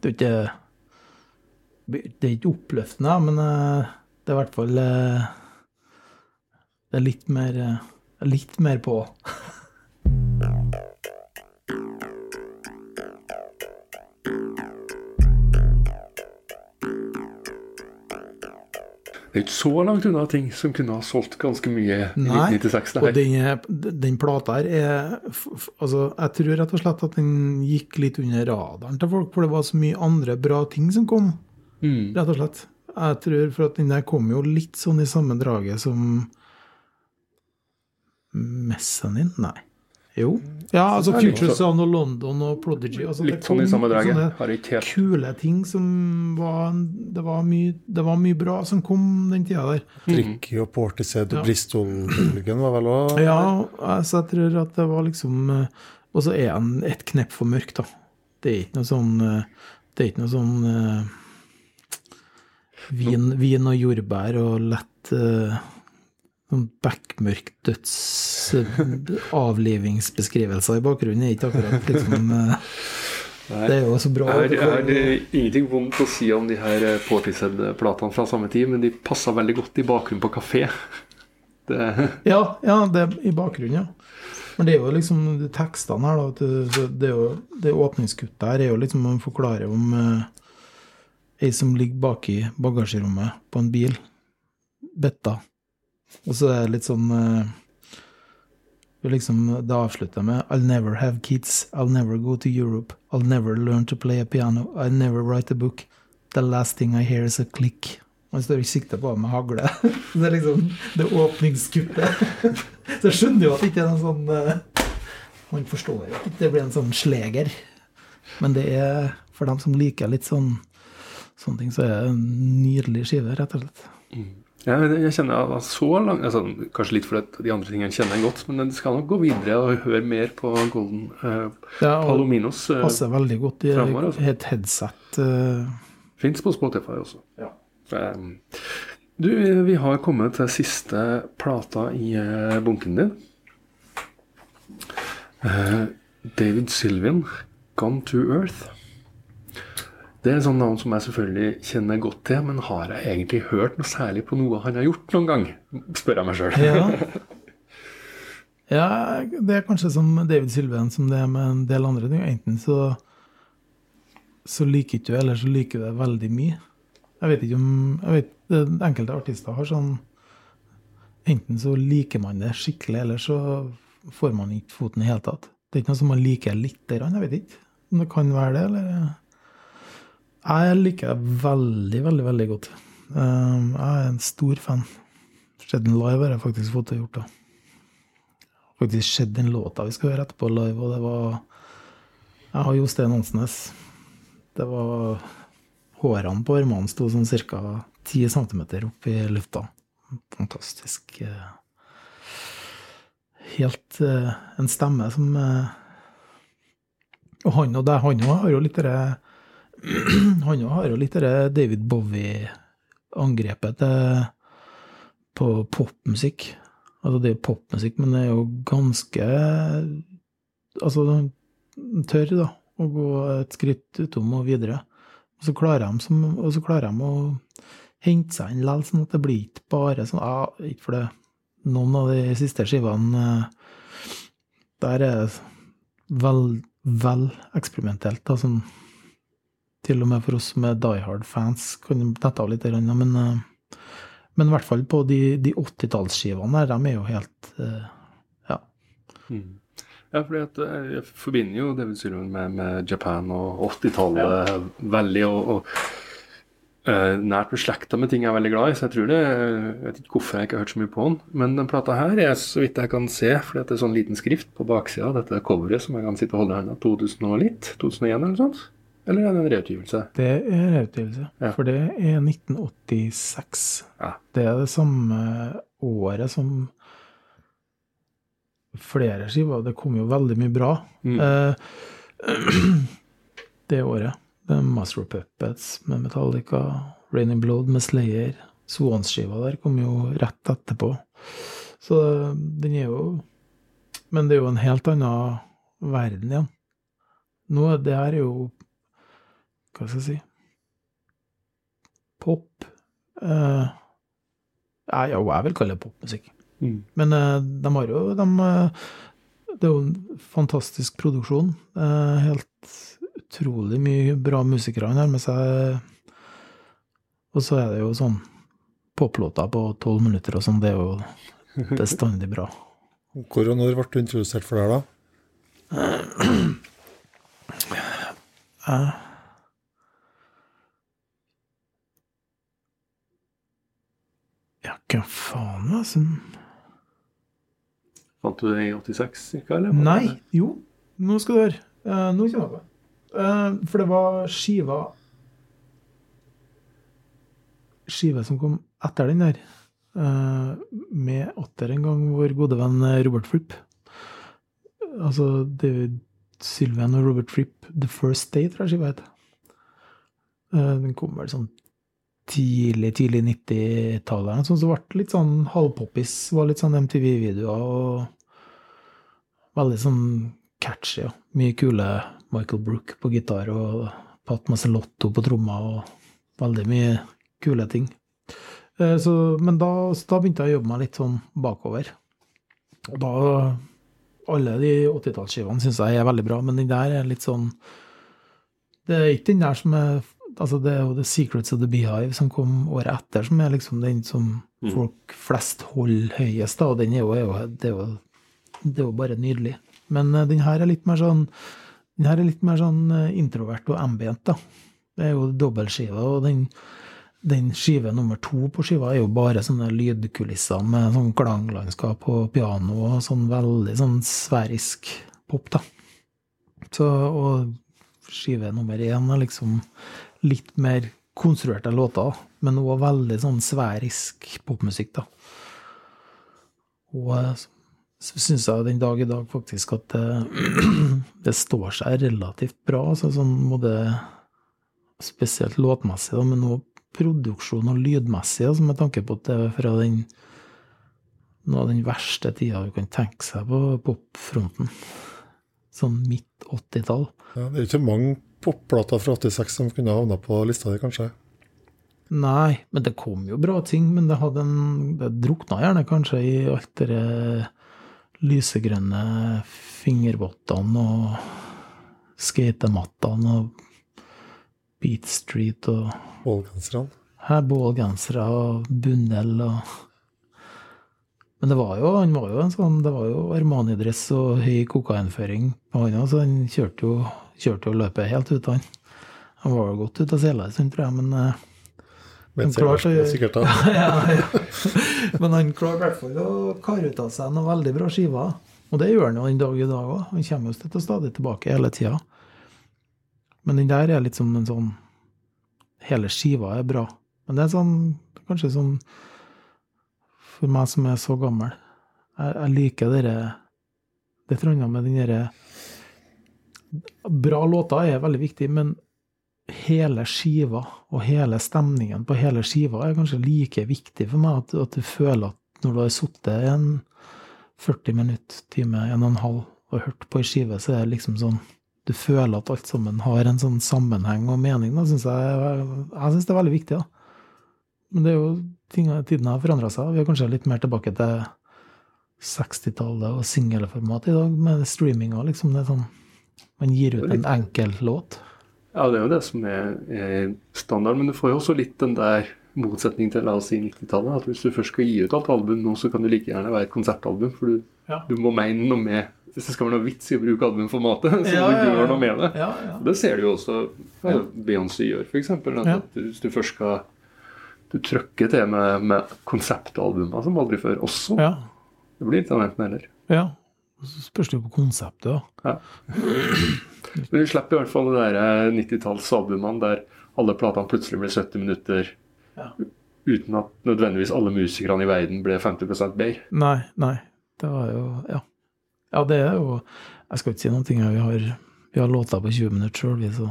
Det er ikke Det er ikke oppløftende, men eh, det er i hvert fall eh, Det er litt mer eh, Litt mer på. Det er ikke så langt unna ting som kunne ha solgt ganske mye i Nei, 1996. Nei, Og den, den plata her er Altså, jeg tror rett og slett at den gikk litt under radaren til folk, for det var så mye andre bra ting som kom. Mm. Rett og slett. Jeg tror for at den der kom jo litt sånn i samme draget som Mezzanine? Nei. Jo. Ja, altså Future. Sound og London og Prodigy. Altså, Litt sånn i samme draget. sånne Har ikke helt Kule ting som var Det var mye, det var mye bra som kom den tida der. Tricky og Portishead og Ja. Bristol-bølgen var vel òg Ja, altså jeg tror at det var liksom eh, Og så er han et knepp for mørk, da. Det er ikke noe sånn eh, Det er ikke noe sånn uh, vin, vin og jordbær og lett eh, sånn bekmørk døds eh, i bakgrunnen er ikke akkurat liksom Det er jo så bra. Jeg har, jeg eh, ingenting vondt å si om de her eh, Portishead-platene fra samme tid, men de passa veldig godt i bakgrunnen på kafé. Det, Ja, ja, det er i bakgrunnen, ja. Men det er jo liksom de tekstene her, da. Det, er jo, det åpningskuttet her er jo liksom man forklarer om eh, ei som ligger bak i bagasjerommet på en bil. Betta. Og så er det litt sånn eh, liksom, Det avslutter med I'll never have kids. I'll never go to Europe. I'll never learn to play a piano. I'll never write a book. The last thing I hear is a click. Han står og sikter på med hagle. Det er liksom det åpningskuttet. Så jeg skjønner jo at det ikke er noen sånn eh, Man forstår jo at det blir en sånn sleger. Men det er for dem som liker litt sånn sånne ting, så er det en nydelig skive, rett og slett. Ja, men jeg kjenner at så langt, altså, Kanskje litt fordi de andre tingene kjenner jeg godt, men det skal nok gå videre og høre mer på Golden uh, Ja, Palominos. Uh, passer veldig godt i fremover, altså. et headset. Uh. Fins på Spotify også. Ja. Um, du, vi har kommet til siste plata i uh, bunken din. Uh, David Sylvian, 'Gone to Earth'. Det er et sånt navn som jeg selvfølgelig kjenner godt til, men har jeg egentlig hørt noe særlig på noe han har gjort noen gang? Spør jeg meg sjøl. Ja. ja, det er kanskje som David Sylven som det er med en del andre ting. Enten så, så liker du du, eller så liker du det veldig mye. Jeg vet ikke om jeg vet, Enkelte artister har sånn Enten så liker man det skikkelig, eller så får man ikke foten i hele tatt. Det er ikke noe som man liker lite grann. Jeg vet ikke om det kan være det, eller Jeg liker det veldig, veldig, veldig godt. Um, Jeg er en stor fan. Sett den live har jeg faktisk fått det gjort, da. Faktisk sett den låta vi skal høre etterpå live, og det var Jeg har Jostein Hansnes. Det var Hårene på armene sto sånn ca. 10 cm opp i lufta. Fantastisk. eh, Helt eh, En stemme som eh, Og han og deg, han også har jo litt det Han har jo litt det David Bowie-angrepet på popmusikk. Altså, det er popmusikk, men det er jo ganske Altså, tør, da, å gå et skritt utom og videre. Og så klarer de, som, og så klarer de å hente seg inn likevel, sånn at det blir ikke bare sånn ja, Ikke for det. Noen av de siste skivene eh, der er det vel, vel eksperimentelt. da, sånn til og med for oss som er Die Hard-fans kan det dette av litt, men, eh, men i hvert fall på de, de 80-tallsskivene der, de er jo helt Ja. Ja. Ja, fordi at eh, jeg forbinder jo David Sylvan med, med Japan og 80-tallet veldig, og, og Uh, nært beslekta med ting jeg er veldig glad i, så jeg tror det Jeg vet ikke hvorfor jeg ikke har hørt så mye på den, men den plata her er så vidt jeg kan se, fordi at det er sånn liten skrift på baksida av dette coveret som jeg kan sitte og holde i hånda, 2000 og litt? 2001 eller noe sånt? Eller er det en reutgivelse? Det er reutgivelse, Ja. for det er 1986. Ja. Det er det samme året som flere skiver. Det kom jo veldig mye bra Mm. eh, det året. Er Master of Puppets med Metallica, Raining Blood med Slayer, Swans-skiva der kom jo rett etterpå. Så den er jo Men det er jo en helt annen verden igjen. Nå, det her er jo Hva skal jeg si Pop. uh, ja, jeg vil kalle det popmusikk. Mm. Men uh, de har jo de, eh, Det er jo en fantastisk produksjon. Uh, helt utrolig mye bra musikere han har med seg. Og så er det jo sånn poplåter på tolv minutter og sånn. Det er jo bestandig bra. Hvor og når ble du introdusert for det her, da? Eh, hva faen, altså? Fant du det i 86 cirka, eller? Nei, jo, nå skal du høre. Uh, nå kommer jeg på. Eh, for det var skiva Skiva som kom etter den der, uh, med atter en gang vår gode venn eh, Robert Fripp. Altså David Sylvian og Robert Fripp, The First Day, tror jeg skiva heter. Den kom vel sånn tidlig, tidlig 90-tallet. Sånn som ble litt sånn halvpoppis. Var litt sånn MTV-videoer og veldig sånn catchy. Ja. Mye kule Michael Brook på gitar og Pat Maselotto på trommer og veldig mye kule ting. Eh, Så, men da, da begynte jeg å jobbe meg litt sånn bakover. Og da Alle de 80-tallsskivene syns jeg er veldig bra, men den der er litt sånn Det er ikke den der som er Altså, det er jo The Secrets of the Beehive som kom året etter, som er liksom den som Mm. folk flest holder høyest, da, og den er jo, er jo, det, er jo, det er jo bare nydelig. Men eh, den her er litt mer sånn den her er litt mer sånn eh, introvert og ambient, da. Det er jo dobbeltskive, og den, den skive nummer to på skiva er jo bare sånne lydkulisser med sånn klanglandskap og piano og sånn veldig sånn sverisk pop, da. Så, og skive nummer én er liksom litt mer konstruerte låter, men òg veldig sånn sverisk popmusikk, da. Og eh, så syns jeg den dag i dag faktisk at det, det står seg relativt bra. Altså sånn må det Spesielt låtmessig, da, men òg produksjon og lydmessig, altså med tanke på at det er fra den noe av den verste tida du kan tenke seg på popfronten. Sånn midt 80-tall. Ja, det er ikke mange popplater fra 86 som kunne havna på lista di, kanskje? Nei, men det kom jo bra ting. Men det hadde en Det drukna gjerne kanskje i alt det lysegrønne fingervottene og skatemattene og Beat Street og Bålgenserne? bålgensere og bunnel og Men det var jo, han var jo en sånn Det var jo Armani-dress og høy kokainføring på han òg, så han kjørte jo, kjørte jo løpet helt ut, av han. Han var jo godt ute av sela en stund, tror jeg, men Vet Men klart sikkert da. ja, ja. Men han klarer i hvert fall å kare ut av seg noen veldig bra skiver. Og det gjør han jo den dag i dag òg. Han kommer jo til stadig tilbake hele tida. Men den der er litt som en sånn Hele skiva er bra. Men det er sånn Kanskje sånn For meg som er så gammel Jeg, jeg liker dere Det et med den derre Bra låter er veldig viktig, men hele skiva og hele stemningen på hele skiva er kanskje like viktig for meg. At, at du føler at når du har sittet en 40 minutter, time, en og en halv og hørt på ei skive, så er det liksom sånn Du føler at alt sammen har en sånn sammenheng og mening. Da, synes jeg jeg syns det er veldig viktig. da. Men det er jo ting, tiden har forandra seg. Vi er kanskje litt mer tilbake til 60-tallet og singelformat i dag, med streaminga. Liksom. Det er sånn Man gir ut en enkel låt. Ja, det er jo det som er, er standard, men du får jo også litt den der motsetning til la oss si 90-tallet. At hvis du først skal gi ut alt album nå, så kan det like gjerne være et konsertalbum. For du, Ja. du må mene noe med Hvis det skal være noe vits i å bruke albumformatet, så Ja, du ja. gjøre noe med det. Ja, ja. Det ser du jo også hva Ja. Beyoncé gjør, f.eks. At hvis du først skal Du trykker til med, med konseptalbumer som aldri før også. ja. Det blir litt av enten eller. Ja. Så spørs det jo på konseptet, da. Men du slipper i hvert fall det der 90-tallsalbumene der alle platene plutselig blir 70 minutter Ja. uten at nødvendigvis alle musikerne i verden ble 50% bedre. Nei, nei. Det var jo Ja. Ja, det er jo Jeg skal ikke si noen ting. Vi har, vi har låter på 20 minutter sjøl, vi, så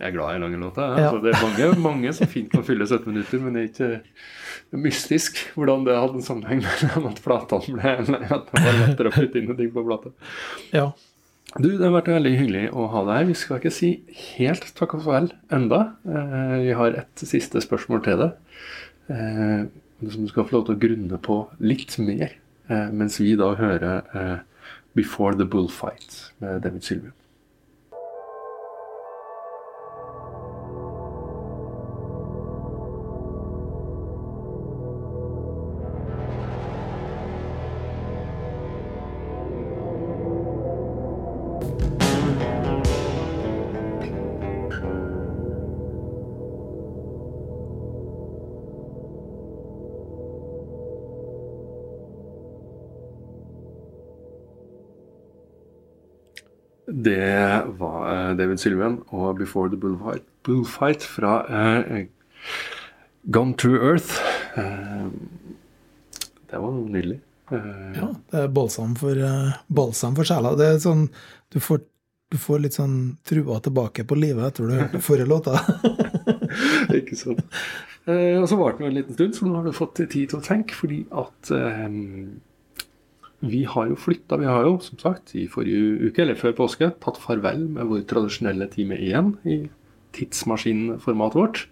Jeg er glad i lange låter. Ja. Altså, det er mange, mange som fint kan fylle 17 minutter, men det er ikke det er mystisk hvordan det hadde en sammenheng med at platene ble At det var lettere å putte inn noe ting på plata. Ja. Du, det har vært veldig hyggelig å ha deg her. Vi skal ikke si helt takk og farvel enda. Eh, vi har et siste spørsmål til deg. Eh, som du skal få lov til å grunne på litt mer, eh, mens vi da hører 'Before the Bullfight' med David Sylvia. Det var eh, David Sylvian og 'Before the Bullfight', bullfight fra eh, 'Gone to Earth'. Eh, det var nydelig. Eh, ja. Det er balsam for, eh, balsam for sjela. Det er sånn Du får, du får litt sånn trua tilbake på livet etter du hørte forrige låta. Ikke sant. Eh, og så varte det en liten stund, så nå har du fått tid til å tenke, fordi at vi har jo flytta. Vi har jo, som sagt, i forrige uke, eller før påske, tatt farvel med vår tradisjonelle time igjen i tidsmaskinformatet vårt.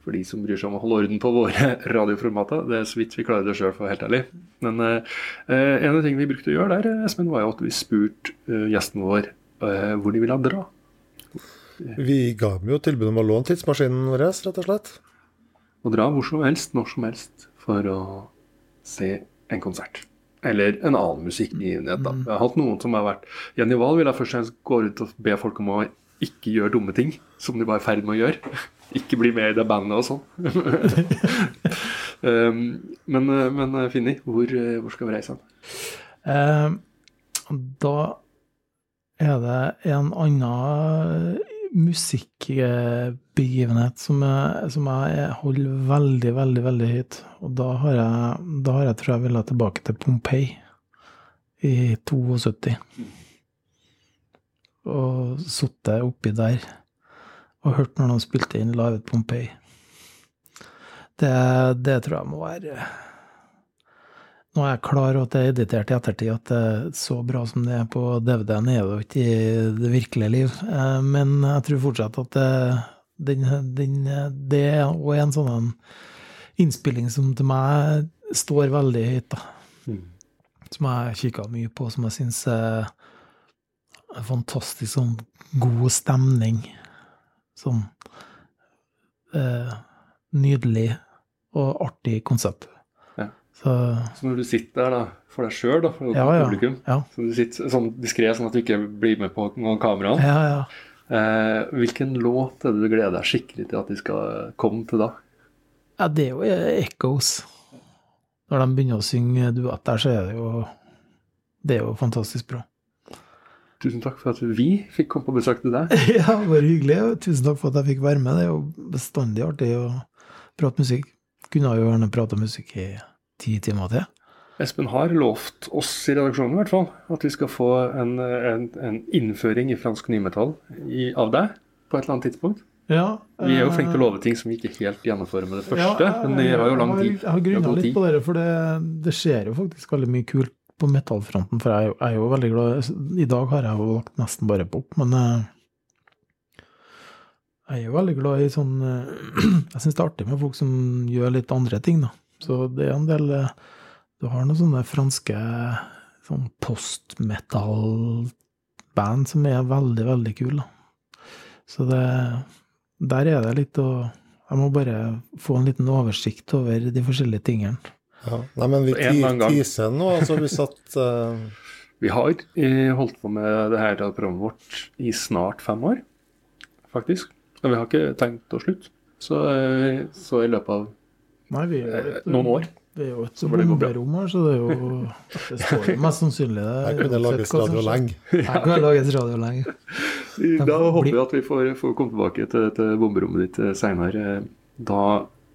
For de som bryr seg om å holde orden på våre radioformater. Det er så vidt vi klarer det sjøl, for å være helt ærlig. Men eh, en av tingene vi brukte å gjøre der, Espen, var jo at vi spurte eh, gjesten vår eh, hvor de ville dra. Vi ga dem jo tilbud om å låne tidsmaskinen vår, rett og slett. Å dra hvor som helst, når som helst, for å se en konsert. Eller en annen musikkgivenhet. da. Jeg har hatt noen som har vært Jenny Wahl vil jeg først og fremst gå ut og be folk om å ikke gjøre dumme ting som de var i ferd med å gjøre. Ikke bli med i det bandet og sånn. um, men, men Finni, hvor, hvor skal vi reise hen? Eh, da er det en annen musikkbegivenhet som jeg, som jeg holder veldig, veldig veldig høyt. Og da har jeg, da har jeg tror jeg ville tilbake til Pompeii i 72. Og sittet oppi der og hørt når de spilte inn live at Pompeii. Det, det tror jeg må være nå er jeg klar over at det er editert i ettertid at det er så bra som det er på DVD-en, er det jo ikke i det virkelige liv. Eh, Men jeg tror fortsatt at det, den, den, det er òg en sånn innspilling som til meg står veldig høyt, da. Mm. Som jeg kikka mye på, som jeg syns er fantastisk sånn god stemning. Sånn eh, nydelig og artig konsept. Så Så når du sitter der da, for deg sjøl, for Ja, ja. publikum, ja. så du sitter sånn diskré, sånn at du ikke blir med på ja. eh, hvilken låt er det du gleder deg skikkelig til at de skal komme til da? Ja, det er jo Echoes. Når de begynner å synge duett der, så er det jo Det er jo fantastisk bra. Tusen takk for at vi fikk komme på besøk til deg. Ja, bare hyggelig. Tusen takk for at jeg fikk være med. Det er jo bestandig artig å prate musikk. Kunne jo gjerne prata musikk i ti timer til. Espen har lovt oss i redaksjonen i hvert fall, at vi skal få en, en, en innføring i fransk nymetall i, av deg på et eller annet tidspunkt. Ja, Vi er jo flinke til å love ting som vi ikke helt gjennomfører med det første, men det har jo lang tid. Jeg har har grunna litt på det, for det, det skjer jo faktisk veldig mye kult på metallfronten. For jeg jeg er jo veldig glad I dag har jeg jo lagt nesten bare pop, men eh, jeg er jo veldig glad i sånn eh, Jeg syns det er artig med folk som gjør litt andre ting, da. Så det er en del eh, Du har noen sånne franske sånn post-metal-band som er veldig, veldig kule, da. Så det Der er det litt å Jeg må bare få en liten oversikt over de forskjellige tingene. Ja. Nei, men vi En eller annen gang. ti- teaser nå, altså vi satt uh... Vi har eh, holdt på med det her programmet vårt i snart fem år, faktisk. Og vi har ikke tenkt å slutte. Så, så i løpet av Nei, vi er jo eh, et, noen år Vi er jo et bomberom her, så det er jo Det står mest sannsynlig det. Her kunne det lages radio lenge. Her kunne det lages radio lenge. Da håper vi at vi får, får komme tilbake til, til bomberommet ditt seinere. senere. Da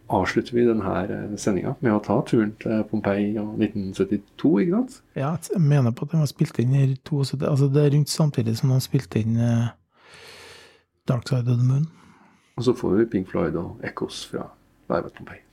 avslutter vi denne sendinga med å ta turen til Pompeii og 1972, ikke sant? Ja, jeg mener på at de har spilt inn i 72 Altså, det er rundt samtidig som de spilte inn eh, Dark Side of the Moon. Og så får vi Pink Floyd og Echoes fra Live at Pompeii.